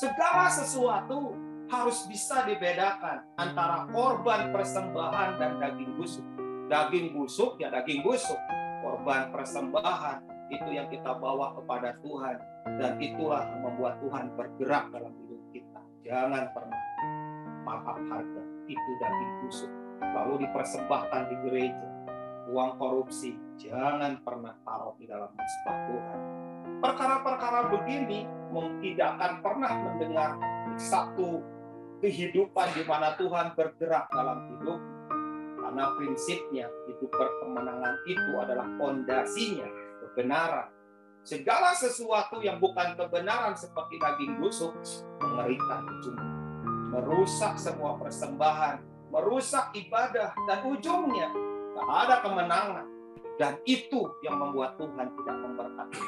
Segala sesuatu harus bisa dibedakan antara korban persembahan dan daging busuk. Daging busuk ya daging busuk, korban persembahan itu yang kita bawa kepada Tuhan dan itulah yang membuat Tuhan bergerak dalam hidup kita. Jangan pernah maaf harga itu daging busuk lalu dipersembahkan di gereja. Uang korupsi jangan pernah taruh di dalam mesbah Tuhan. Perkara-perkara begini tidak akan pernah mendengar satu kehidupan di mana Tuhan bergerak dalam hidup. Karena prinsipnya itu perkemenangan itu adalah fondasinya kebenaran. Segala sesuatu yang bukan kebenaran seperti daging busuk mengerikan ujungnya merusak semua persembahan merusak ibadah dan ujungnya tak ada kemenangan. Dan itu yang membuat Tuhan tidak memberkati